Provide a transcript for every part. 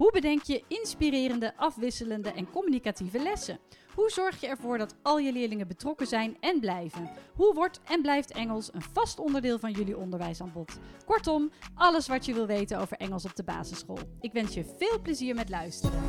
Hoe bedenk je inspirerende, afwisselende en communicatieve lessen? Hoe zorg je ervoor dat al je leerlingen betrokken zijn en blijven? Hoe wordt en blijft Engels een vast onderdeel van jullie onderwijsaanbod? Kortom, alles wat je wil weten over Engels op de basisschool. Ik wens je veel plezier met luisteren.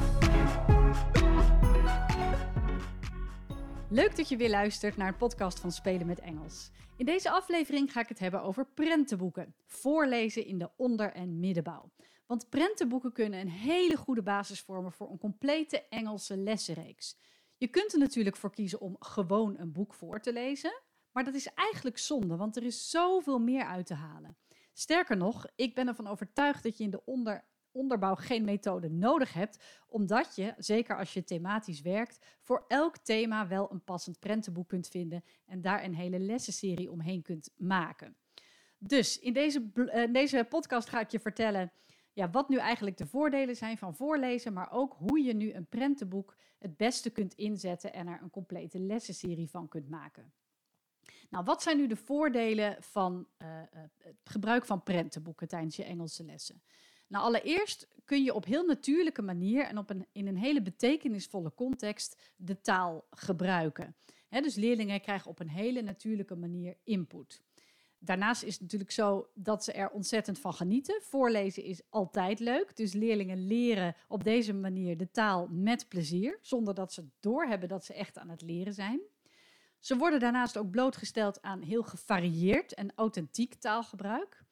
Leuk dat je weer luistert naar een podcast van Spelen met Engels. In deze aflevering ga ik het hebben over prentenboeken. Voorlezen in de onder- en middenbouw. Want prentenboeken kunnen een hele goede basis vormen voor een complete Engelse lessenreeks. Je kunt er natuurlijk voor kiezen om gewoon een boek voor te lezen, maar dat is eigenlijk zonde, want er is zoveel meer uit te halen. Sterker nog, ik ben ervan overtuigd dat je in de onder, onderbouw geen methode nodig hebt, omdat je, zeker als je thematisch werkt, voor elk thema wel een passend prentenboek kunt vinden en daar een hele lessenserie omheen kunt maken. Dus in deze, uh, deze podcast ga ik je vertellen ja, wat nu eigenlijk de voordelen zijn van voorlezen, maar ook hoe je nu een prentenboek het beste kunt inzetten en er een complete lessenserie van kunt maken. Nou, wat zijn nu de voordelen van uh, het gebruik van prentenboeken tijdens je Engelse lessen? Nou, allereerst kun je op heel natuurlijke manier en op een, in een hele betekenisvolle context de taal gebruiken. dus leerlingen krijgen op een hele natuurlijke manier input. Daarnaast is het natuurlijk zo dat ze er ontzettend van genieten. Voorlezen is altijd leuk. Dus leerlingen leren op deze manier de taal met plezier, zonder dat ze doorhebben dat ze echt aan het leren zijn. Ze worden daarnaast ook blootgesteld aan heel gevarieerd en authentiek taalgebruik.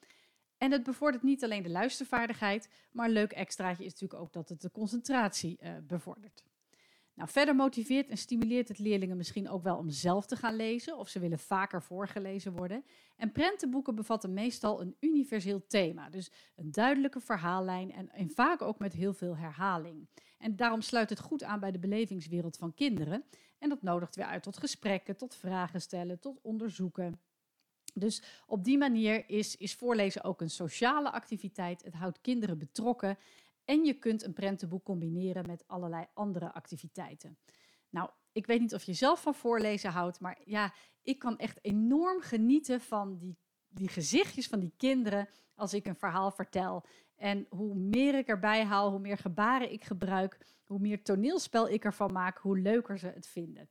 En het bevordert niet alleen de luistervaardigheid, maar een leuk extraatje is natuurlijk ook dat het de concentratie uh, bevordert. Nou, verder motiveert en stimuleert het leerlingen misschien ook wel om zelf te gaan lezen of ze willen vaker voorgelezen worden. En prentenboeken bevatten meestal een universeel thema, dus een duidelijke verhaallijn en, en vaak ook met heel veel herhaling. En daarom sluit het goed aan bij de belevingswereld van kinderen en dat nodigt weer uit tot gesprekken, tot vragen stellen, tot onderzoeken. Dus op die manier is, is voorlezen ook een sociale activiteit. Het houdt kinderen betrokken en je kunt een prentenboek combineren met allerlei andere activiteiten. Nou, ik weet niet of je zelf van voorlezen houdt, maar ja, ik kan echt enorm genieten van die, die gezichtjes van die kinderen als ik een verhaal vertel. En hoe meer ik erbij haal, hoe meer gebaren ik gebruik, hoe meer toneelspel ik ervan maak, hoe leuker ze het vinden.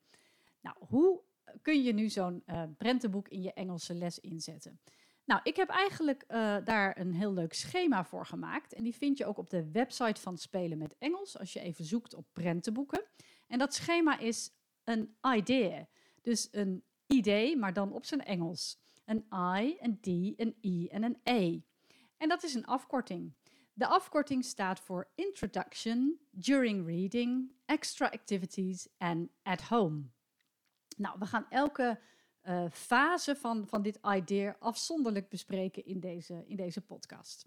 Nou, hoe kun je nu zo'n uh, prentenboek in je Engelse les inzetten? Nou, ik heb eigenlijk uh, daar een heel leuk schema voor gemaakt. En die vind je ook op de website van Spelen met Engels, als je even zoekt op prentenboeken. En dat schema is een idea. Dus een idee, maar dan op zijn Engels. Een I, een D, een I en een E. En dat is een afkorting. De afkorting staat voor Introduction, During Reading, Extra Activities en At Home. Nou, we gaan elke uh, fase van, van dit idea afzonderlijk bespreken in deze, in deze podcast.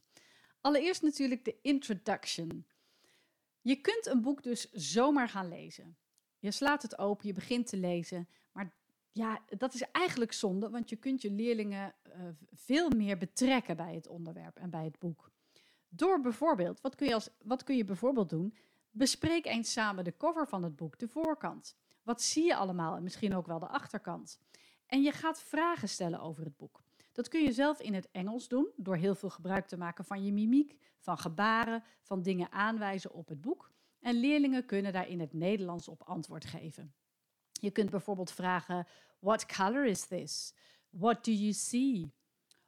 Allereerst natuurlijk de introduction. Je kunt een boek dus zomaar gaan lezen. Je slaat het open, je begint te lezen, maar ja, dat is eigenlijk zonde, want je kunt je leerlingen uh, veel meer betrekken bij het onderwerp en bij het boek. Door bijvoorbeeld, wat kun je, als, wat kun je bijvoorbeeld doen? Bespreek eens samen de cover van het boek, de voorkant. Wat zie je allemaal en misschien ook wel de achterkant. En je gaat vragen stellen over het boek. Dat kun je zelf in het Engels doen, door heel veel gebruik te maken van je mimiek, van gebaren, van dingen aanwijzen op het boek. En leerlingen kunnen daar in het Nederlands op antwoord geven. Je kunt bijvoorbeeld vragen: What color is this? What do you see?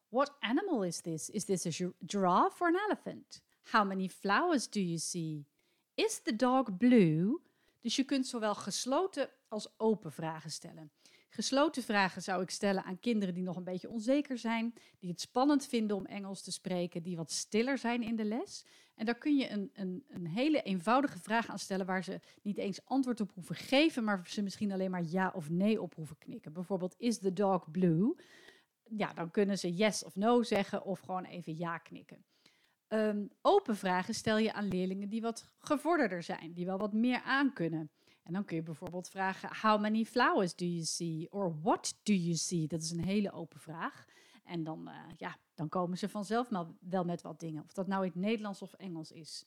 What animal is this? Is this a giraffe or an elephant? How many flowers do you see? Is the dog blue? Dus je kunt zowel gesloten als open vragen stellen. Gesloten vragen zou ik stellen aan kinderen die nog een beetje onzeker zijn, die het spannend vinden om Engels te spreken, die wat stiller zijn in de les. En daar kun je een, een, een hele eenvoudige vraag aan stellen waar ze niet eens antwoord op hoeven geven, maar ze misschien alleen maar ja of nee op hoeven knikken. Bijvoorbeeld, is the dog blue? Ja, dan kunnen ze yes of no zeggen of gewoon even ja knikken. Um, open vragen stel je aan leerlingen die wat gevorderder zijn, die wel wat meer aankunnen. En dan kun je bijvoorbeeld vragen: How many flowers do you see? Or what do you see? Dat is een hele open vraag. En dan, uh, ja, dan komen ze vanzelf wel met wat dingen. Of dat nou in het Nederlands of Engels is.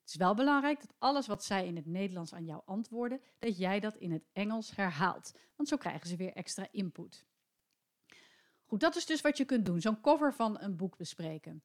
Het is wel belangrijk dat alles wat zij in het Nederlands aan jou antwoorden, dat jij dat in het Engels herhaalt. Want zo krijgen ze weer extra input. Goed, dat is dus wat je kunt doen. Zo'n cover van een boek bespreken.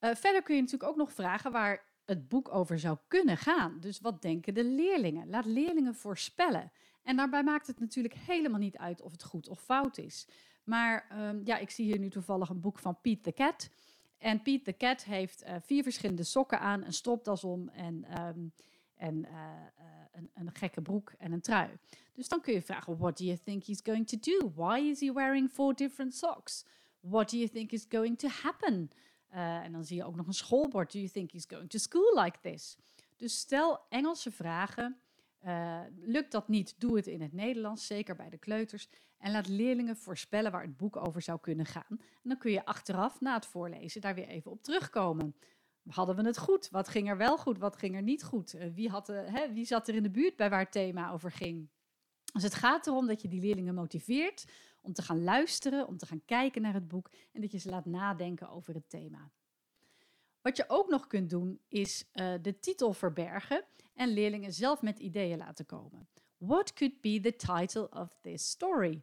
Uh, verder kun je natuurlijk ook nog vragen waar het boek over zou kunnen gaan. Dus wat denken de leerlingen? Laat leerlingen voorspellen. En daarbij maakt het natuurlijk helemaal niet uit of het goed of fout is. Maar um, ja, ik zie hier nu toevallig een boek van Piet the Cat. En Piet the Cat heeft uh, vier verschillende sokken aan, een stropdas om en, um, en uh, uh, een, een, gekke broek en een trui. Dus dan kun je vragen, what do you think he's going to do? Why is he wearing four different socks? What do you think is going to happen? En dan zie je ook nog een schoolbord. Do you think he's going to school like this? Dus stel Engelse vragen uh, lukt dat niet, doe het in het Nederlands, zeker bij de kleuters. En laat leerlingen voorspellen waar het boek over zou kunnen gaan. En dan kun je achteraf, na het voorlezen, daar weer even op terugkomen. Hadden we het goed? Wat ging er wel goed? Wat ging er niet goed? Uh, wie, had, hè, wie zat er in de buurt bij waar het thema over ging? Dus het gaat erom dat je die leerlingen motiveert om te gaan luisteren, om te gaan kijken naar het boek en dat je ze laat nadenken over het thema. Wat je ook nog kunt doen, is uh, de titel verbergen en leerlingen zelf met ideeën laten komen. What could be the title of this story?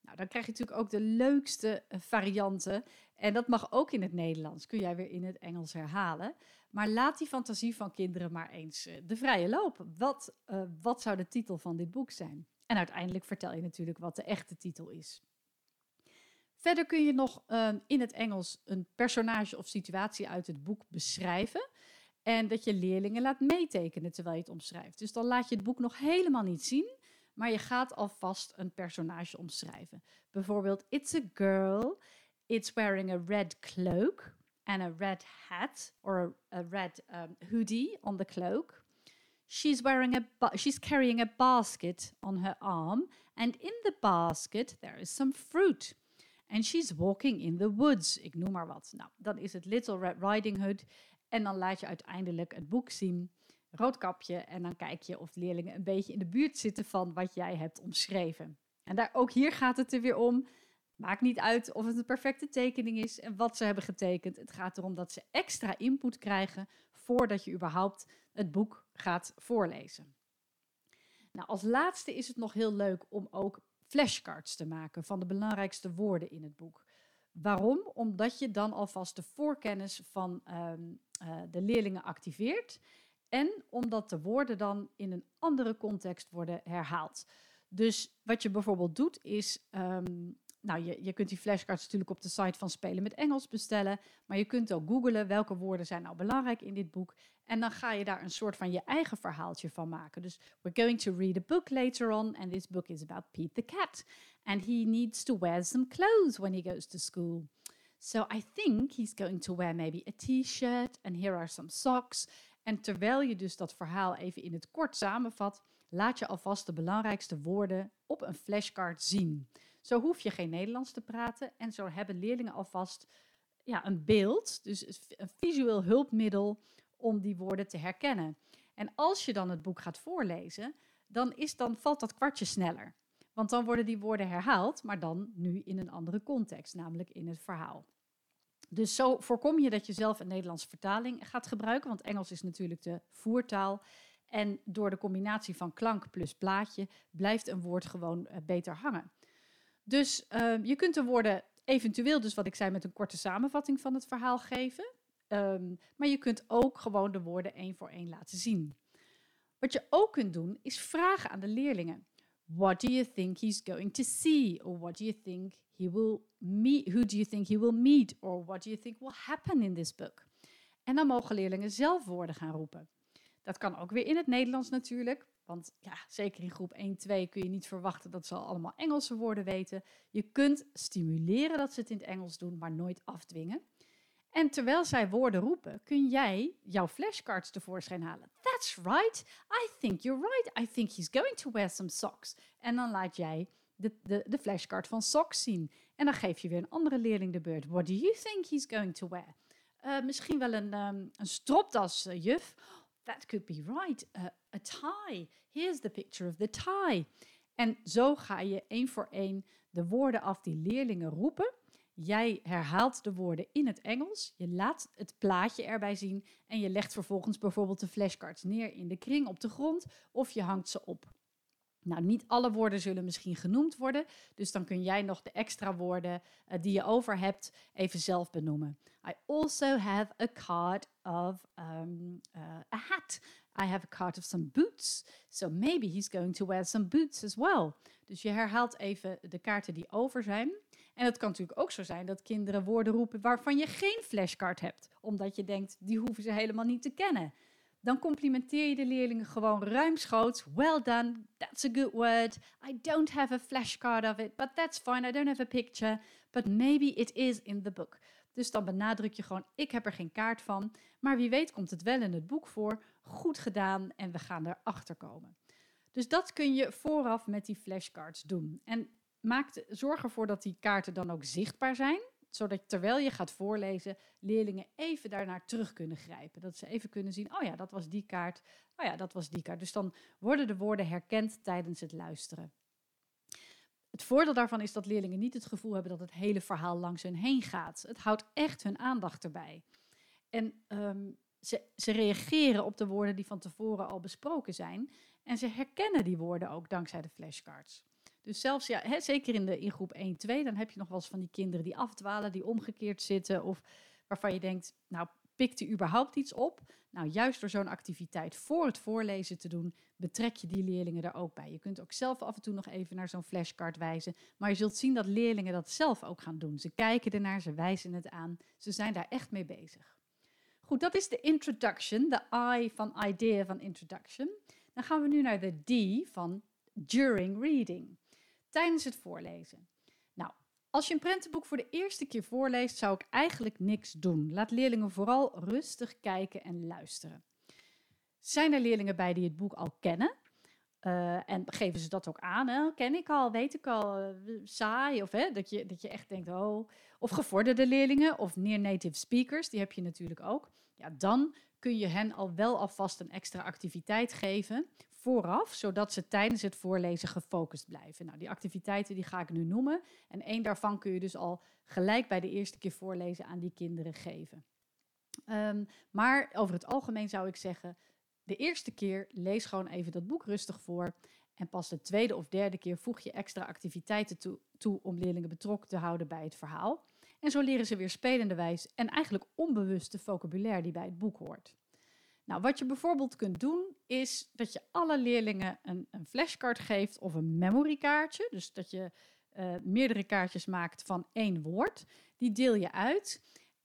Nou, dan krijg je natuurlijk ook de leukste uh, varianten. En dat mag ook in het Nederlands. Kun jij weer in het Engels herhalen. Maar laat die fantasie van kinderen maar eens uh, de vrije loop. Wat, wat zou de titel van dit boek zijn? En uiteindelijk vertel je natuurlijk wat de echte titel is. Verder kun je nog uh, in het Engels een personage of situatie uit het boek beschrijven. En dat je leerlingen laat meetekenen terwijl je het omschrijft. Dus dan laat je het boek nog helemaal niet zien, maar je gaat alvast een personage omschrijven. Bijvoorbeeld, it's a girl, it's wearing a red cloak and a red hat or a, a red um, hoodie on the cloak. She's wearing a she's carrying a basket on her arm and in the basket there is some fruit. And she's walking in the woods. Ik noem maar wat. Nou, dan is het Little Red Riding Hood. En dan laat je uiteindelijk het boek zien. Roodkapje. En dan kijk je of leerlingen een beetje in de buurt zitten van wat jij hebt omschreven. En daar, ook hier gaat het er weer om. Maakt niet uit of het een perfecte tekening is en wat ze hebben getekend. Het gaat erom dat ze extra input krijgen voordat je überhaupt het boek gaat voorlezen. Nou, als laatste is het nog heel leuk om ook flashcards te maken van de belangrijkste woorden in het boek. Waarom? Omdat je dan alvast de voorkennis van um, uh, de leerlingen activeert en omdat de woorden dan in een andere context worden herhaald. Dus wat je bijvoorbeeld doet is um, nou, je, je kunt die flashcards natuurlijk op de site van Spelen met Engels bestellen. Maar je kunt ook googlen welke woorden zijn nou belangrijk in dit boek. En dan ga je daar een soort van je eigen verhaaltje van maken. Dus we're going to read a book later on. And this book is about Pete the cat. And he needs to wear some clothes when he goes to school. So I think he's going to wear maybe a t-shirt. And here are some socks. En terwijl je dus dat verhaal even in het kort samenvat, laat je alvast de belangrijkste woorden op een flashcard zien. Zo hoef je geen Nederlands te praten en zo hebben leerlingen alvast ja, een beeld, dus een visueel hulpmiddel om die woorden te herkennen. En als je dan het boek gaat voorlezen, dan, is, dan valt dat kwartje sneller. Want dan worden die woorden herhaald, maar dan nu in een andere context, namelijk in het verhaal. Dus zo voorkom je dat je zelf een Nederlandse vertaling gaat gebruiken, want Engels is natuurlijk de voertaal. En door de combinatie van klank plus plaatje blijft een woord gewoon uh, beter hangen. Dus uh, je kunt de woorden eventueel, dus wat ik zei, met een korte samenvatting van het verhaal geven. Um, maar je kunt ook gewoon de woorden één voor één laten zien. Wat je ook kunt doen, is vragen aan de leerlingen. What do you think he's going to see? Or what do you think he will meet? Who do you think he will meet? Or what do you think will happen in this book? En dan mogen leerlingen zelf woorden gaan roepen. Dat kan ook weer in het Nederlands natuurlijk. Want ja, zeker in groep 1, 2 kun je niet verwachten dat ze al allemaal Engelse woorden weten. Je kunt stimuleren dat ze het in het Engels doen, maar nooit afdwingen. En terwijl zij woorden roepen, kun jij jouw flashcards tevoorschijn halen. That's right. I think you're right. I think he's going to wear some socks. En dan laat jij de, de, de flashcard van socks zien. En dan geef je weer een andere leerling de beurt. What do you think he's going to wear? Uh, misschien wel een, um, een stropdas, uh, juf that could be right. A tie. Here's the picture of the tie. En zo ga je één voor één de woorden af die leerlingen roepen. Jij herhaalt de woorden in het Engels, je laat het plaatje erbij zien en je legt vervolgens bijvoorbeeld de flashcards neer in de kring op de grond of je hangt ze op. Nou, niet alle woorden zullen misschien genoemd worden, dus dan kun jij nog de extra woorden uh, die je over hebt even zelf benoemen. I also have a card of um, uh, a hat. I have a card of some boots, so maybe he's going to wear some boots as well. Dus je herhaalt even de kaarten die over zijn. En het kan natuurlijk ook zo zijn dat kinderen woorden roepen waarvan je geen flashcard hebt, omdat je denkt, die hoeven ze helemaal niet te kennen. Dan complimenteer je de leerlingen gewoon ruimschoots. Well done, that's a good word. I don't have a flashcard of it, but that's fine. I don't have a picture, but maybe it is in the book. Dus dan benadruk je gewoon, ik heb er geen kaart van, maar wie weet komt het wel in het boek voor. Goed gedaan en we gaan erachter komen. Dus dat kun je vooraf met die flashcards doen. En maak, zorg ervoor dat die kaarten dan ook zichtbaar zijn, zodat terwijl je gaat voorlezen, leerlingen even daarnaar terug kunnen grijpen. Dat ze even kunnen zien, oh ja, dat was die kaart, oh ja, dat was die kaart. Dus dan worden de woorden herkend tijdens het luisteren. Het voordeel daarvan is dat leerlingen niet het gevoel hebben dat het hele verhaal langs hun heen gaat. Het houdt echt hun aandacht erbij. En um, ze, ze reageren op de woorden die van tevoren al besproken zijn. En ze herkennen die woorden ook dankzij de flashcards. Dus zelfs, ja, hè, zeker in, de, in groep 1, 2, dan heb je nog wel eens van die kinderen die afdwalen, die omgekeerd zitten. Of waarvan je denkt, nou, pikt hij überhaupt iets op? Nou, juist door zo'n activiteit voor het voorlezen te doen, betrek je die leerlingen er ook bij. Je kunt ook zelf af en toe nog even naar zo'n flashcard wijzen. Maar je zult zien dat leerlingen dat zelf ook gaan doen. Ze kijken ernaar, ze wijzen het aan. Ze zijn daar echt mee bezig. Goed, dat is de introduction, de I van idea van introduction. Dan gaan we nu naar de D van during reading, tijdens het voorlezen. Nou, als je een prentenboek voor de eerste keer voorleest, zou ik eigenlijk niks doen. Laat leerlingen vooral rustig kijken en luisteren. Zijn er leerlingen bij die het boek al kennen? Uh, en geven ze dat ook aan? Hè? Ken ik al, weet ik al, uh, saai? Of hè, dat, je, dat je echt denkt, oh. Of gevorderde leerlingen of near native speakers, die heb je natuurlijk ook. Ja, dan kun je hen al wel alvast een extra activiteit geven vooraf, zodat ze tijdens het voorlezen gefocust blijven. Nou, die activiteiten die ga ik nu noemen. En één daarvan kun je dus al gelijk bij de eerste keer voorlezen aan die kinderen geven. Um, maar over het algemeen zou ik zeggen, de eerste keer lees gewoon even dat boek rustig voor. En pas de tweede of derde keer voeg je extra activiteiten toe, om leerlingen betrokken te houden bij het verhaal. En zo leren ze weer spelende wijs en eigenlijk onbewuste vocabulaire die bij het boek hoort. Nou, wat je bijvoorbeeld kunt doen, is dat je alle leerlingen een, een flashcard geeft of een memorykaartje. Dus dat je uh, meerdere kaartjes maakt van één woord. Die deel je uit.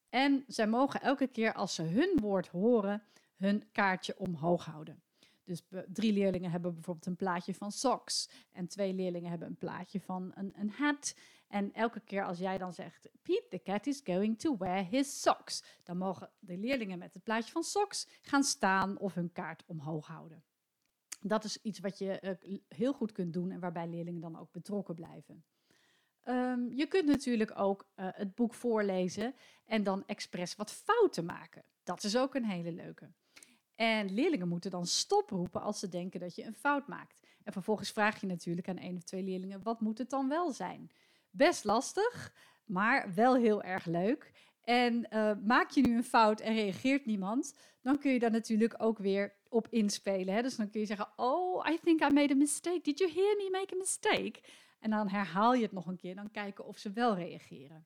En zij mogen elke keer als ze hun woord horen, hun kaartje omhoog houden. Dus drie leerlingen hebben bijvoorbeeld een plaatje van socks. En twee leerlingen hebben een plaatje van een, een hat. En elke keer als jij dan zegt, Pete, the cat is going to wear his socks. Dan mogen de leerlingen met het plaatje van socks gaan staan of hun kaart omhoog houden. Dat is iets wat je uh, heel goed kunt doen en waarbij leerlingen dan ook betrokken blijven. Um, je kunt natuurlijk ook uh, het boek voorlezen en dan expres wat fouten maken. Dat is ook een hele leuke. En leerlingen moeten dan stoproepen als ze denken dat je een fout maakt. En vervolgens vraag je natuurlijk aan één of twee leerlingen: wat moet het dan wel zijn? Best lastig, maar wel heel erg leuk. En uh, maak je nu een fout en reageert niemand, dan kun je daar natuurlijk ook weer op inspelen. Hè? Dus dan kun je zeggen: Oh, I think I made a mistake. Did you hear me make a mistake? En dan herhaal je het nog een keer, dan kijken of ze wel reageren.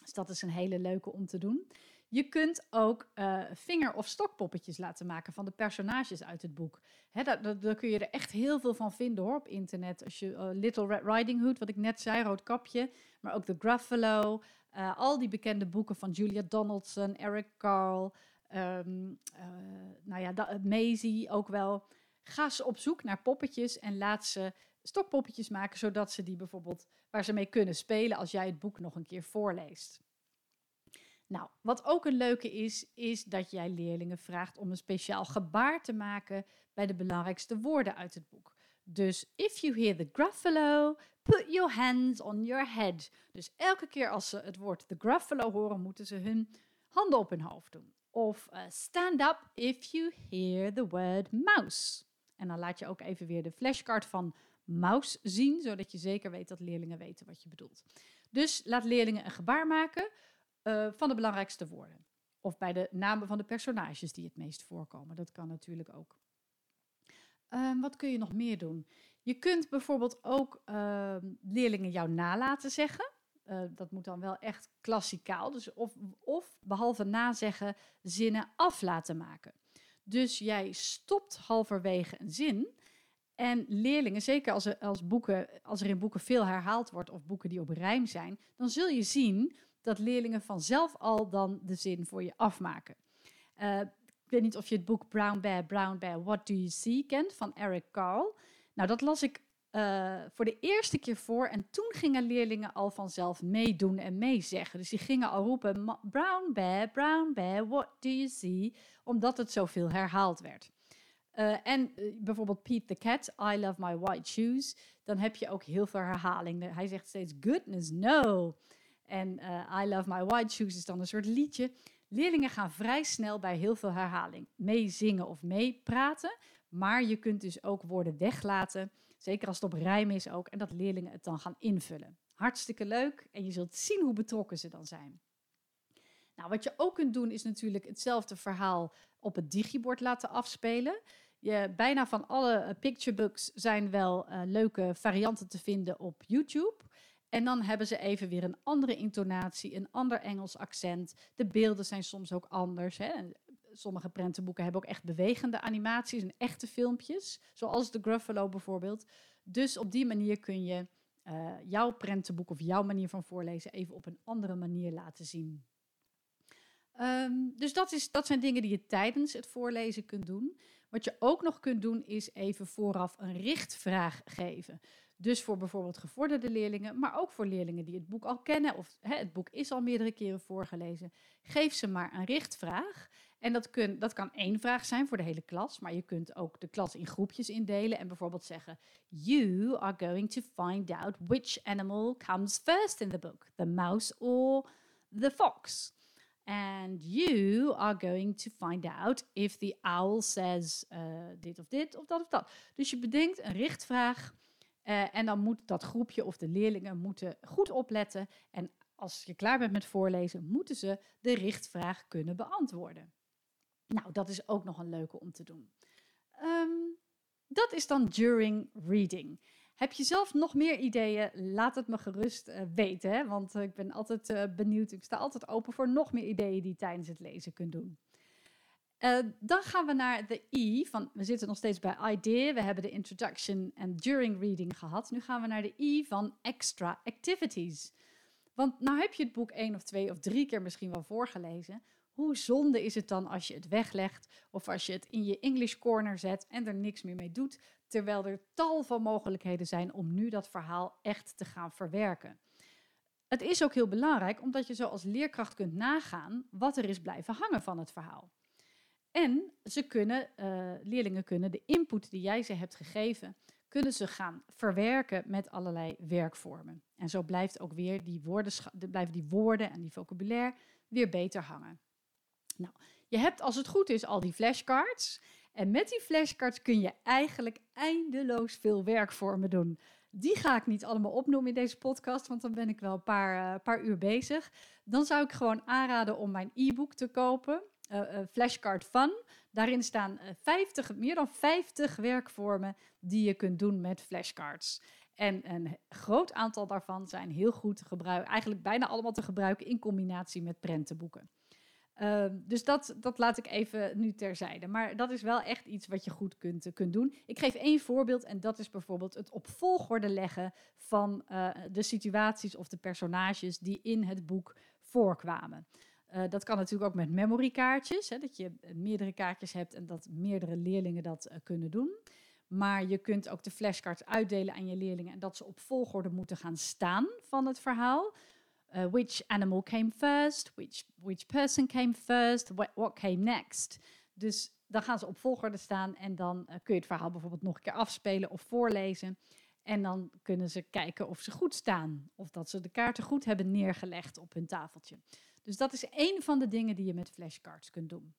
Dus dat is een hele leuke om te doen. Je kunt ook uh, vinger- of stokpoppetjes laten maken van de personages uit het boek. Daar, kun je er echt heel veel van vinden hoor, op internet. Als je uh, Little Red Riding Hood, wat ik net zei, rood kapje, maar ook The Gruffalo, uh, al die bekende boeken van Julia Donaldson, Eric Carle, um, nou ja, Maisie ook wel. Ga ze op zoek naar poppetjes en laat ze stokpoppetjes maken, zodat ze die bijvoorbeeld waar ze mee kunnen spelen als jij het boek nog een keer voorleest. Nou, wat ook een leuke is, is dat jij leerlingen vraagt om een speciaal gebaar te maken bij de belangrijkste woorden uit het boek. Dus if you hear the gruffalo, put your hands on your head. Dus elke keer als ze het woord the gruffalo horen, moeten ze hun handen op hun hoofd doen. Of uh, stand up if you hear the word mouse. En dan laat je ook even weer de flashcard van mouse zien, zodat je zeker weet dat leerlingen weten wat je bedoelt. Dus laat leerlingen een gebaar maken uh, van de belangrijkste woorden. Of bij de namen van de personages die het meest voorkomen. Dat kan natuurlijk ook. Um, wat kun je nog meer doen? Je kunt bijvoorbeeld ook uh, leerlingen jou nalaten zeggen. Uh, dat moet dan wel echt klassikaal. Dus of, of behalve nazeggen, zinnen af laten maken. Dus jij stopt halverwege een zin. En leerlingen, zeker als er, als, boeken, als er in boeken veel herhaald wordt of boeken die op rijm zijn, dan zul je zien dat leerlingen vanzelf al dan de zin voor je afmaken. Uh, ik weet niet of je het boek Brown Bear, Brown Bear, What Do You See kent van Eric Carle. Nou, dat las ik uh, voor de eerste keer voor en toen gingen leerlingen al vanzelf meedoen en meezeggen. Dus die gingen al roepen, Brown Bear, Brown Bear, What Do You See? Omdat het zoveel herhaald werd. Uh, en bijvoorbeeld Pete the Cat, I Love My White Shoes. Dan heb je ook heel veel herhaling. Hij zegt steeds, goodness no. En uh, I Love My White Shoes is dan een soort liedje. Leerlingen gaan vrij snel bij heel veel herhaling meezingen of meepraten. Maar je kunt dus ook woorden weglaten, zeker als het op rijm is ook, en dat leerlingen het dan gaan invullen. Hartstikke leuk en je zult zien hoe betrokken ze dan zijn. Nou, wat je ook kunt doen is natuurlijk hetzelfde verhaal op het digibord laten afspelen. Je, bijna van alle uh, picture books zijn wel uh, leuke varianten te vinden op YouTube. En dan hebben ze even weer een andere intonatie, een ander Engels accent. De beelden zijn soms ook anders. Hè. Sommige prentenboeken hebben ook echt bewegende animaties en echte filmpjes, zoals de Gruffalo bijvoorbeeld. Dus op die manier kun je uh, jouw prentenboek of jouw manier van voorlezen even op een andere manier laten zien. Um, dus dat, is, dat zijn dingen die je tijdens het voorlezen kunt doen. Wat je ook nog kunt doen is even vooraf een richtvraag geven. Dus voor bijvoorbeeld gevorderde leerlingen, maar ook voor leerlingen die het boek al kennen of hè, het boek is al meerdere keren voorgelezen. Geef ze maar een richtvraag. En dat, kun, dat kan één vraag zijn voor de hele klas, maar je kunt ook de klas in groepjes indelen en bijvoorbeeld zeggen: You are going to find out which animal comes first in the book, the mouse or the fox. And you are going to find out if the owl says uh, dit of dit of dat of dat. Dus je bedenkt een richtvraag uh, en dan moet dat groepje of de leerlingen moeten goed opletten. En als je klaar bent met voorlezen, moeten ze de richtvraag kunnen beantwoorden. Nou, dat is ook nog een leuke om te doen. Um, dat is dan during reading. Heb je zelf nog meer ideeën? Laat het me gerust uh, weten, want uh, ik ben altijd benieuwd. Ik sta altijd open voor nog meer ideeën die je tijdens het lezen kunt doen. Dan gaan we naar de I van, we zitten nog steeds bij idea. We hebben de introduction en during reading gehad. Nu gaan we naar de I van extra activities. Want nou heb je het boek één of twee of drie keer misschien wel voorgelezen. Hoe zonde is het dan als je het weglegt of als je het in je English corner zet en er niks meer mee doet, terwijl er tal van mogelijkheden zijn om nu dat verhaal echt te gaan verwerken. Het is ook heel belangrijk omdat je zo als leerkracht kunt nagaan wat er is blijven hangen van het verhaal. En ze kunnen, uh, leerlingen kunnen de input die jij ze hebt gegeven, kunnen ze gaan verwerken met allerlei werkvormen. En zo blijft ook weer die woorden, blijven die woorden en die vocabulaire weer beter hangen. Nou, je hebt als het goed is al die flashcards. En met die flashcards kun je eigenlijk eindeloos veel werkvormen doen. Die ga ik niet allemaal opnoemen in deze podcast, want dan ben ik wel een paar, uh, paar uur bezig. Dan zou ik gewoon aanraden om mijn e-book te kopen, uh, uh, Flashcard Fun. Daarin staan 50, meer dan 50 werkvormen die je kunt doen met flashcards. En een groot aantal daarvan zijn heel goed te gebruiken, eigenlijk bijna allemaal te gebruiken in combinatie met prentenboeken. Uh, dus dat, dat laat ik even nu terzijde. Maar dat is wel echt iets wat je goed kunt, kunt doen. Ik geef één voorbeeld en dat is bijvoorbeeld het op volgorde leggen van de situaties of de personages die in het boek voorkwamen. Uh, dat kan natuurlijk ook met memorykaartjes, dat je meerdere kaartjes hebt en dat meerdere leerlingen dat uh, kunnen doen. Maar je kunt ook de flashcards uitdelen aan je leerlingen en dat ze op volgorde moeten gaan staan van het verhaal. Which animal came first? Which, which person came first? What, came next? Dus dan gaan ze op volgorde staan en dan kun je het verhaal bijvoorbeeld nog een keer afspelen of voorlezen. En dan kunnen ze kijken of ze goed staan. Of dat ze de kaarten goed hebben neergelegd op hun tafeltje. Dus dat is een van de dingen die je met flashcards kunt doen.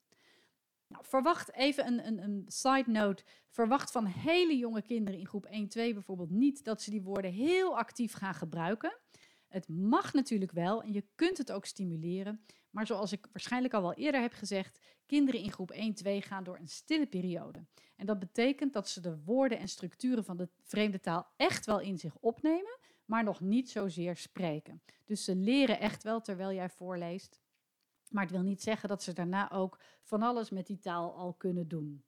Nou, verwacht even een, een, een side note. Verwacht van hele jonge kinderen in groep 1, 2 bijvoorbeeld niet dat ze die woorden heel actief gaan gebruiken. Het mag natuurlijk wel en je kunt het ook stimuleren. Maar zoals ik waarschijnlijk al wel eerder heb gezegd, kinderen in groep 1, 2 gaan door een stille periode. En dat betekent dat ze de woorden en structuren van de vreemde taal echt wel in zich opnemen, maar nog niet zozeer spreken. Dus ze leren echt wel terwijl jij voorleest. Maar het wil niet zeggen dat ze daarna ook van alles met die taal al kunnen doen.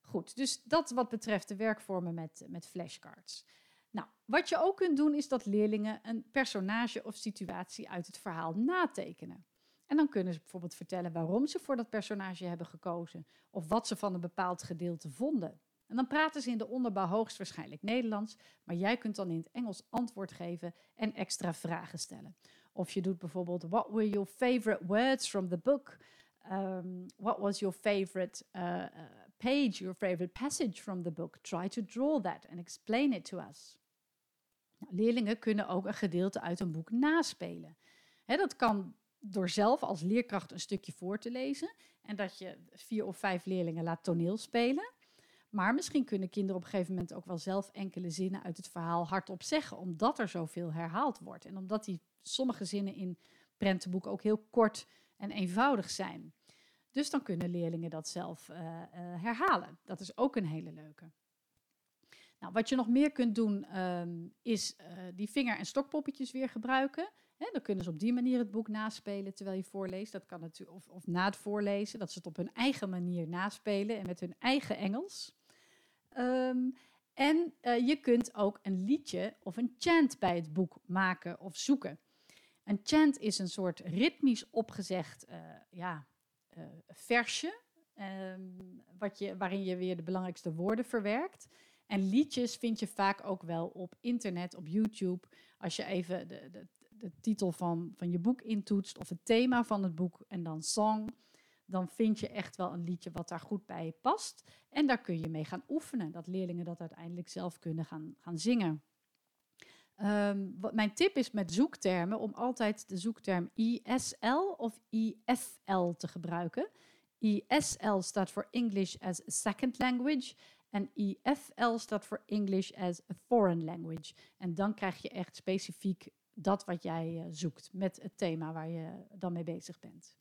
Goed, dus dat wat betreft de werkvormen met, met flashcards. Nou, wat je ook kunt doen is dat leerlingen een personage of situatie uit het verhaal natekenen. En dan kunnen ze bijvoorbeeld vertellen waarom ze voor dat personage hebben gekozen of wat ze van een bepaald gedeelte vonden. En dan praten ze in de onderbouw hoogstwaarschijnlijk Nederlands, maar jij kunt dan in het Engels antwoord geven en extra vragen stellen. Of je doet bijvoorbeeld, what were your favorite words from the book? Um, what was your favorite uh, page, your favorite passage from the book? Try to draw that and explain it to us. Nou, leerlingen kunnen ook een gedeelte uit een boek naspelen. dat kan door zelf als leerkracht een stukje voor te lezen en dat je vier of vijf leerlingen laat toneel spelen. Maar misschien kunnen kinderen op een gegeven moment ook wel zelf enkele zinnen uit het verhaal hardop zeggen, omdat er zoveel herhaald wordt. En omdat die sommige zinnen in prentenboeken ook heel kort en eenvoudig zijn. Dus dan kunnen leerlingen dat zelf uh, uh, herhalen. Dat is ook een hele leuke. Nou, wat je nog meer kunt doen, um, is uh, die vinger- en stokpoppetjes weer gebruiken. Dan kunnen ze op die manier het boek naspelen terwijl je voorleest. Dat kan natuurlijk, of, of na het voorlezen, dat ze het op hun eigen manier naspelen en met hun eigen Engels. Um, en uh, je kunt ook een liedje of een chant bij het boek maken of zoeken. Een chant is een soort ritmisch opgezegd uh, ja, uh, versje, um, wat je, waarin je weer de belangrijkste woorden verwerkt. En liedjes vind je vaak ook wel op internet, op YouTube. Als je even de, de, de titel van, van je boek intoetst of het thema van het boek en dan song, dan vind je echt wel een liedje wat daar goed bij past. En daar kun je mee gaan oefenen, dat leerlingen dat uiteindelijk zelf kunnen gaan, gaan zingen. Wat mijn tip is met zoektermen om altijd de zoekterm ISL of IFL te gebruiken. ISL staat voor English as a Second Language en IFL staat voor English as a Foreign Language. En dan krijg je echt specifiek dat wat jij uh, zoekt met het thema waar je dan mee bezig bent.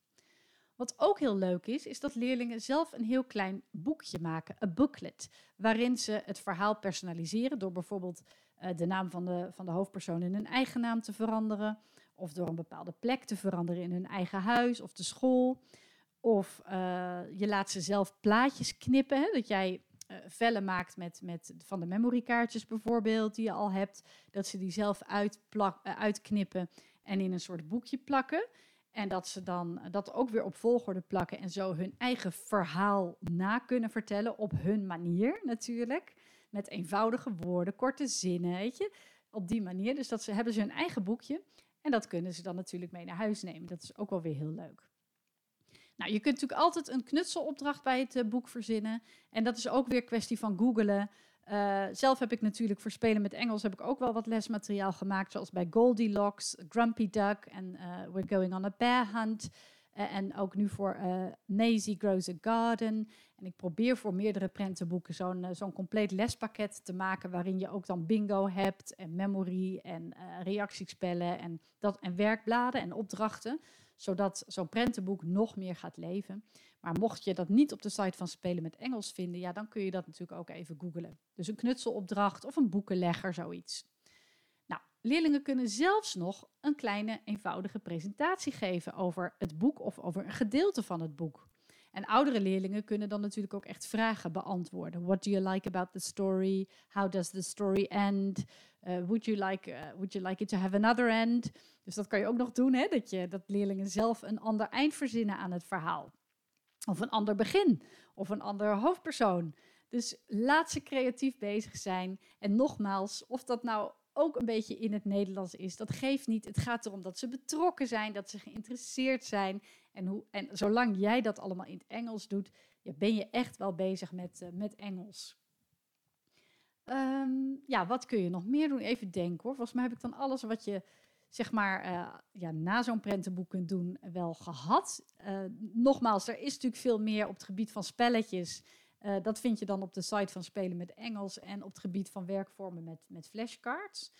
Wat ook heel leuk is, is dat leerlingen zelf een heel klein boekje maken, een booklet, waarin ze het verhaal personaliseren door bijvoorbeeld uh, de naam van de, van de hoofdpersoon in hun eigen naam te veranderen, of door een bepaalde plek te veranderen in hun eigen huis of de school. Of uh, je laat ze zelf plaatjes knippen, hè, dat jij uh, vellen maakt met, met van de memorykaartjes bijvoorbeeld, die je al hebt, dat ze die zelf uitplak, uitknippen en in een soort boekje plakken. En dat ze dan dat ook weer op volgorde plakken en zo hun eigen verhaal na kunnen vertellen op hun manier natuurlijk. Met eenvoudige woorden, korte zinnen, weet je. Op die manier. Dus dat ze hebben ze hun eigen boekje. En dat kunnen ze dan natuurlijk mee naar huis nemen. Dat is ook wel weer heel leuk. Nou, je kunt natuurlijk altijd een knutselopdracht bij het uh, boek verzinnen. En dat is ook weer kwestie van googelen. Uh, zelf heb ik natuurlijk voor Spelen met Engels heb ik ook wel wat lesmateriaal gemaakt, zoals bij Goldilocks, Grumpy Duck en uh, We're Going on a Bear Hunt. Uh, en ook nu voor Maisie Grows a Garden. En ik probeer voor meerdere prentenboeken zo'n zo'n compleet lespakket te maken, waarin je ook dan bingo hebt en memory en reactiespellen en, dat, en werkbladen en opdrachten zodat zo'n prentenboek nog meer gaat leven. Maar mocht je dat niet op de site van Spelen met Engels vinden, ja, dan kun je dat natuurlijk ook even googlen. Dus een knutselopdracht of een boekenlegger, zoiets. Nou, leerlingen kunnen zelfs nog een kleine, eenvoudige presentatie geven over het boek of over een gedeelte van het boek. En oudere leerlingen kunnen dan natuurlijk ook echt vragen beantwoorden. What do you like about the story? How does the story end? Uh, would, you like, uh, would you like it to have another end? Dus dat kan je ook nog doen, hè? Dat, je, dat leerlingen zelf een ander eind verzinnen aan het verhaal. Of een ander begin. Of een ander hoofdpersoon. Dus laat ze creatief bezig zijn. En nogmaals, of dat nou ook een beetje in het Nederlands is, dat geeft niet. Het gaat erom dat ze betrokken zijn, dat ze geïnteresseerd zijn. En, hoe, en zolang jij dat allemaal in het Engels doet, ja, ben je echt wel bezig met, uh, met Engels. Um, ja, wat kun je nog meer doen? Even denken hoor. Volgens mij heb ik dan alles wat je zeg maar uh, ja, na zo'n prentenboek kunt doen, wel gehad. Uh, nogmaals, er is natuurlijk veel meer op het gebied van spelletjes. Uh, dat vind je dan op de site van Spelen met Engels en op het gebied van werkvormen met, met flashcards.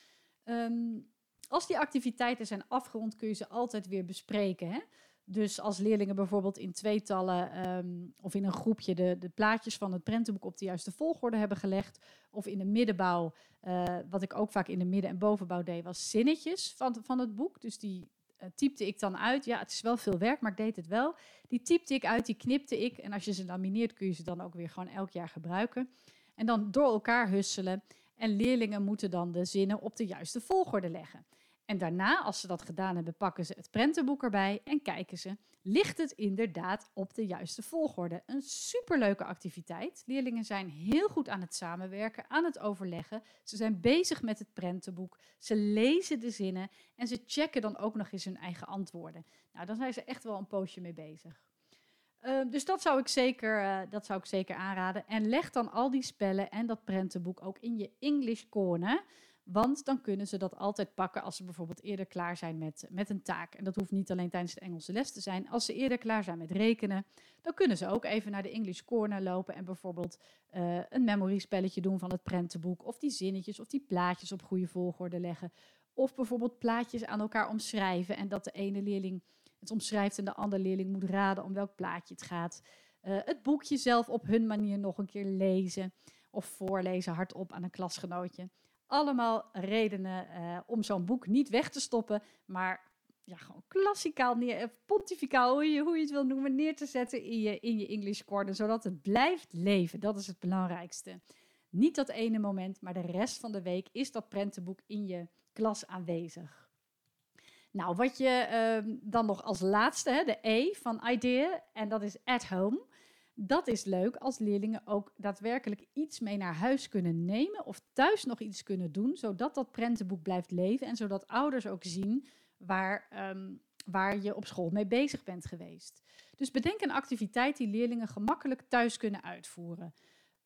Um, als die activiteiten zijn afgerond, kun je ze altijd weer bespreken. Hè? Dus als leerlingen bijvoorbeeld in tweetallen um, of in een groepje de, de plaatjes van het prentenboek op de juiste volgorde hebben gelegd, of in de middenbouw, uh, wat ik ook vaak in de midden- en bovenbouw deed, was zinnetjes van, van het boek. Dus die typte ik dan uit. Ja, het is wel veel werk, maar ik deed het wel. Die typte ik uit, die knipte ik. En als je ze lamineert, kun je ze dan ook weer gewoon elk jaar gebruiken. En dan door elkaar husselen. En leerlingen moeten dan de zinnen op de juiste volgorde leggen. En daarna, als ze dat gedaan hebben, pakken ze het prentenboek erbij en kijken ze, ligt het inderdaad op de juiste volgorde? Een superleuke activiteit. Leerlingen zijn heel goed aan het samenwerken, aan het overleggen. Ze zijn bezig met het prentenboek. Ze lezen de zinnen en ze checken dan ook nog eens hun eigen antwoorden. Nou, dan zijn ze echt wel een poosje mee bezig. Uh, dus dat zou, ik zeker, uh, dat zou ik zeker aanraden. En leg dan al die spellen en dat prentenboek ook in je English corner. Want dan kunnen ze dat altijd pakken als ze bijvoorbeeld eerder klaar zijn met, met een taak. En dat hoeft niet alleen tijdens de Engelse les te zijn. Als ze eerder klaar zijn met rekenen, dan kunnen ze ook even naar de English Corner lopen en bijvoorbeeld uh, een memory spelletje doen van het prentenboek. Of die zinnetjes of die plaatjes op goede volgorde leggen. Of bijvoorbeeld plaatjes aan elkaar omschrijven en dat de ene leerling het omschrijft en de andere leerling moet raden om welk plaatje het gaat. Uh, het boekje zelf op hun manier nog een keer lezen of voorlezen hardop aan een klasgenootje. Allemaal redenen uh, om zo'n boek niet weg te stoppen, maar ja, gewoon klassikaal, neer, eh, pontificaal, hoe je, hoe je het wil noemen, neer te zetten in je, in je English Corner, zodat het blijft leven. Dat is het belangrijkste. Niet dat ene moment, maar de rest van de week is dat prentenboek in je klas aanwezig. Nou, wat je uh, dan nog als laatste, hè, de E van idea, en dat is at home. Dat is leuk als leerlingen ook daadwerkelijk iets mee naar huis kunnen nemen of thuis nog iets kunnen doen, zodat dat prentenboek blijft leven en zodat ouders ook zien waar, um, waar je op school mee bezig bent geweest. Dus bedenk een activiteit die leerlingen gemakkelijk thuis kunnen uitvoeren.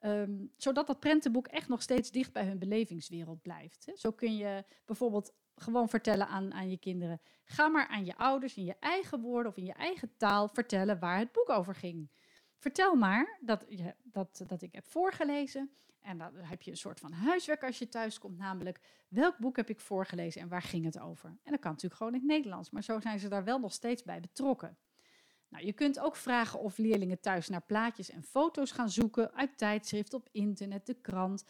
Um, zodat dat prentenboek echt nog steeds dicht bij hun belevingswereld blijft. Zo kun je bijvoorbeeld gewoon vertellen aan, aan je kinderen. Ga maar aan je ouders in je eigen woorden of in je eigen taal vertellen waar het boek over ging. Vertel maar dat, je, dat, dat ik heb voorgelezen. En dan heb je een soort van huiswerk als je thuis komt, namelijk welk boek heb ik voorgelezen en waar ging het over? En dat kan natuurlijk gewoon in het Nederlands, maar zo zijn ze daar wel nog steeds bij betrokken. Nou, je kunt ook vragen of leerlingen thuis naar plaatjes en foto's gaan zoeken uit tijdschrift, op internet, de krant.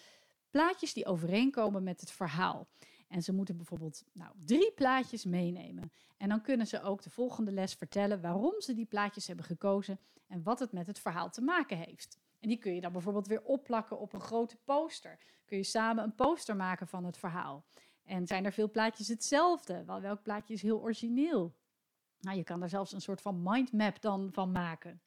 Plaatjes die overeenkomen met het verhaal. En ze moeten bijvoorbeeld nou, drie plaatjes meenemen. En dan kunnen ze ook de volgende les vertellen waarom ze die plaatjes hebben gekozen en wat het met het verhaal te maken heeft. En die kun je dan bijvoorbeeld weer opplakken op een grote poster. Kun je samen een poster maken van het verhaal. En zijn er veel plaatjes hetzelfde? Wel, welk plaatje is heel origineel? Nou, je kan er zelfs een soort van mindmap dan van maken.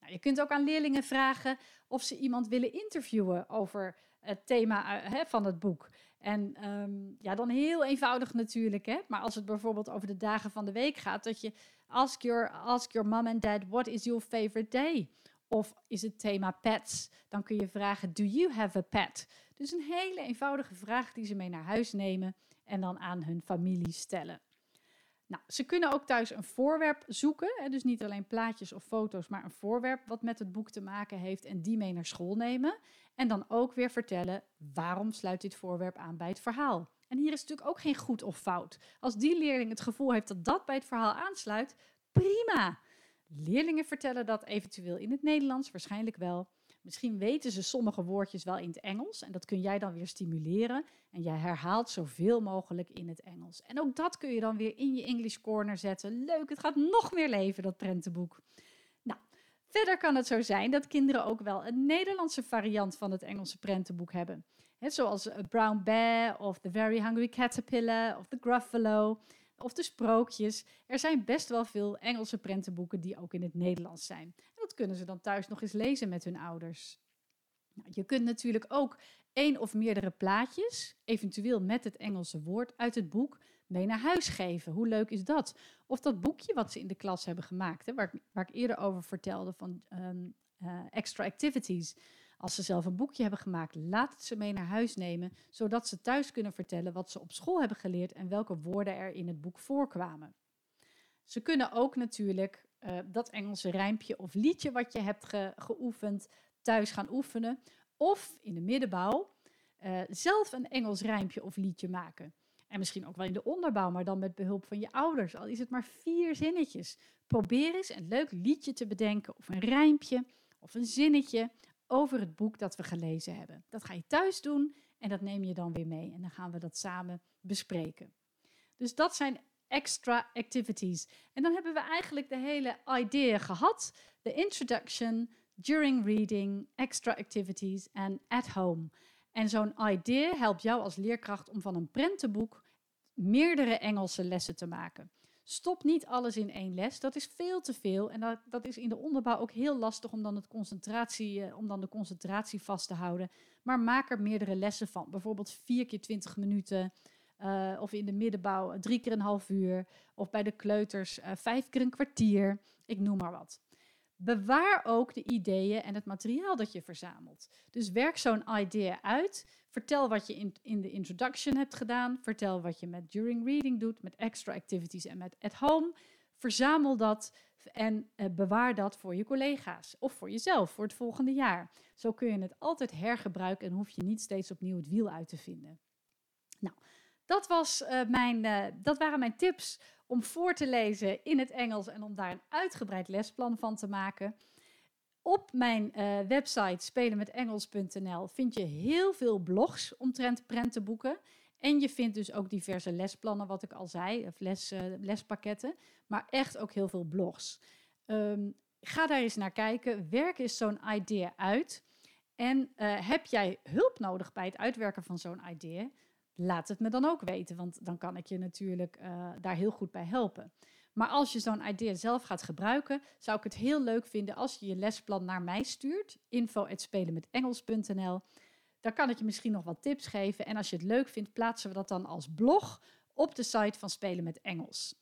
Nou, je kunt ook aan leerlingen vragen of ze iemand willen interviewen over het thema uh, van het boek. En um, ja, dan heel eenvoudig natuurlijk. Hè? Maar als het bijvoorbeeld over de dagen van de week gaat, dat je ask your, ask your mom and dad, what is your favorite day? Of is het thema pets? Dan kun je vragen, do you have a pet? Dus een hele eenvoudige vraag die ze mee naar huis nemen en dan aan hun familie stellen. Nou, ze kunnen ook thuis een voorwerp zoeken. Hè, dus niet alleen plaatjes of foto's, maar een voorwerp wat met het boek te maken heeft en die mee naar school nemen. En dan ook weer vertellen waarom sluit dit voorwerp aan bij het verhaal. En hier is natuurlijk ook geen goed of fout. Als die leerling het gevoel heeft dat dat bij het verhaal aansluit, prima. Leerlingen vertellen dat eventueel in het Nederlands, waarschijnlijk wel. Misschien weten ze sommige woordjes wel in het Engels en dat kun jij dan weer stimuleren. En jij herhaalt zoveel mogelijk in het Engels. En ook dat kun je dan weer in je English Corner zetten. Leuk, het gaat nog meer leven, dat prentenboek. Nou, verder kan het zo zijn dat kinderen ook wel een Nederlandse variant van het Engelse prentenboek hebben. He, zoals A Brown Bear of The Very Hungry Caterpillar of The Gruffalo of de sprookjes. Er zijn best wel veel Engelse prentenboeken die ook in het Nederlands zijn. Kunnen ze dan thuis nog eens lezen met hun ouders. Nou, je kunt natuurlijk ook één of meerdere plaatjes, eventueel met het Engelse woord uit het boek, mee naar huis geven. Hoe leuk is dat? Of dat boekje wat ze in de klas hebben gemaakt, hè, waar, ik, waar ik eerder over vertelde van um, uh, extra activities. Als ze zelf een boekje hebben gemaakt, laat het ze mee naar huis nemen, zodat ze thuis kunnen vertellen wat ze op school hebben geleerd en welke woorden er in het boek voorkwamen. Ze kunnen ook natuurlijk uh, dat Engelse rijmpje of liedje wat je hebt geoefend thuis gaan oefenen. Of in de middenbouw uh, zelf een Engels rijmpje of liedje maken. En misschien ook wel in de onderbouw, maar dan met behulp van je ouders. Al is het maar vier zinnetjes. Probeer eens een leuk liedje te bedenken of een rijmpje of een zinnetje over het boek dat we gelezen hebben. Dat ga je thuis doen en dat neem je dan weer mee. En dan gaan we dat samen bespreken. Dus dat zijn extra activities. En dan hebben we eigenlijk de hele idee gehad. De introduction, during reading, extra activities en at home. En zo'n idee helpt jou als leerkracht om van een prentenboek meerdere Engelse lessen te maken. Stop niet alles in één les, dat is veel te veel. En dat, dat is in de onderbouw ook heel lastig om dan, het concentratie, eh, om dan de concentratie vast te houden. Maar maak er meerdere lessen van. Bijvoorbeeld vier keer twintig minuten. Uh, of in de middenbouw drie keer een half uur. Of bij de kleuters uh, vijf keer een kwartier. Ik noem maar wat. Bewaar ook de ideeën en het materiaal dat je verzamelt. Dus werk zo'n idee uit. Vertel wat je in, in de introduction hebt gedaan. Vertel wat je met during reading doet, met extra activities en met at home. Verzamel dat en bewaar dat voor je collega's of voor jezelf voor het volgende jaar. Zo kun je het altijd hergebruiken en hoef je niet steeds opnieuw het wiel uit te vinden. Nou, dat, was, uh, mijn, uh, dat waren mijn tips om voor te lezen in het Engels en om daar een uitgebreid lesplan van te maken. Op mijn uh, website spelenmetengels.nl vind je heel veel blogs omtrent prentenboeken. En je vindt dus ook diverse lesplannen, wat ik al zei, of les, lespakketten. Maar echt ook heel veel blogs. Um, ga daar eens naar kijken. Werk eens zo'n idee uit. En heb jij hulp nodig bij het uitwerken van zo'n idee? Laat het me dan ook weten, want dan kan ik je natuurlijk uh, daar heel goed bij helpen. Maar als je zo'n idee zelf gaat gebruiken, zou ik het heel leuk vinden als je je lesplan naar mij stuurt, info@spelenmetengels.nl. Dan kan ik je misschien nog wat tips geven en als je het leuk vindt, plaatsen we dat dan als blog op de site van Spelen met Engels.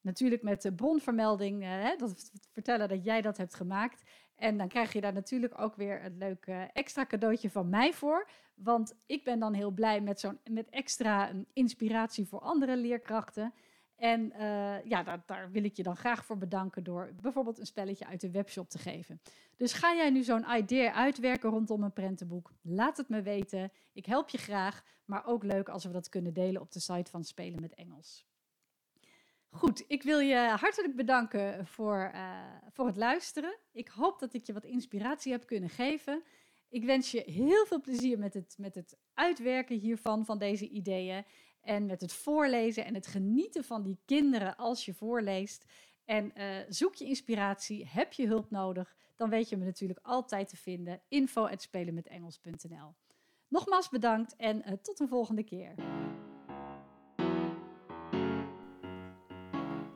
Natuurlijk met de bronvermelding, uh, dat vertellen dat jij dat hebt gemaakt. En dan krijg je daar natuurlijk ook weer een leuk extra cadeautje van mij voor. Want ik ben dan heel blij met zo'n met extra inspiratie voor andere leerkrachten. En uh, ja, daar, daar, wil ik je dan graag voor bedanken door bijvoorbeeld een spelletje uit de webshop te geven. Dus ga jij nu zo'n idee uitwerken rondom een prentenboek? Laat het me weten. Ik help je graag, maar ook leuk als we dat kunnen delen op de site van Spelen met Engels. Goed, ik wil je hartelijk bedanken voor, uh, voor het luisteren. Ik hoop dat ik je wat inspiratie heb kunnen geven. Ik wens je heel veel plezier met het, met het uitwerken hiervan, van deze ideeën. En met het voorlezen en het genieten van die kinderen als je voorleest. En uh, zoek je inspiratie, heb je hulp nodig, dan weet je me natuurlijk altijd te vinden. info.spelenmetengels.nl Nogmaals bedankt en uh, tot een volgende keer.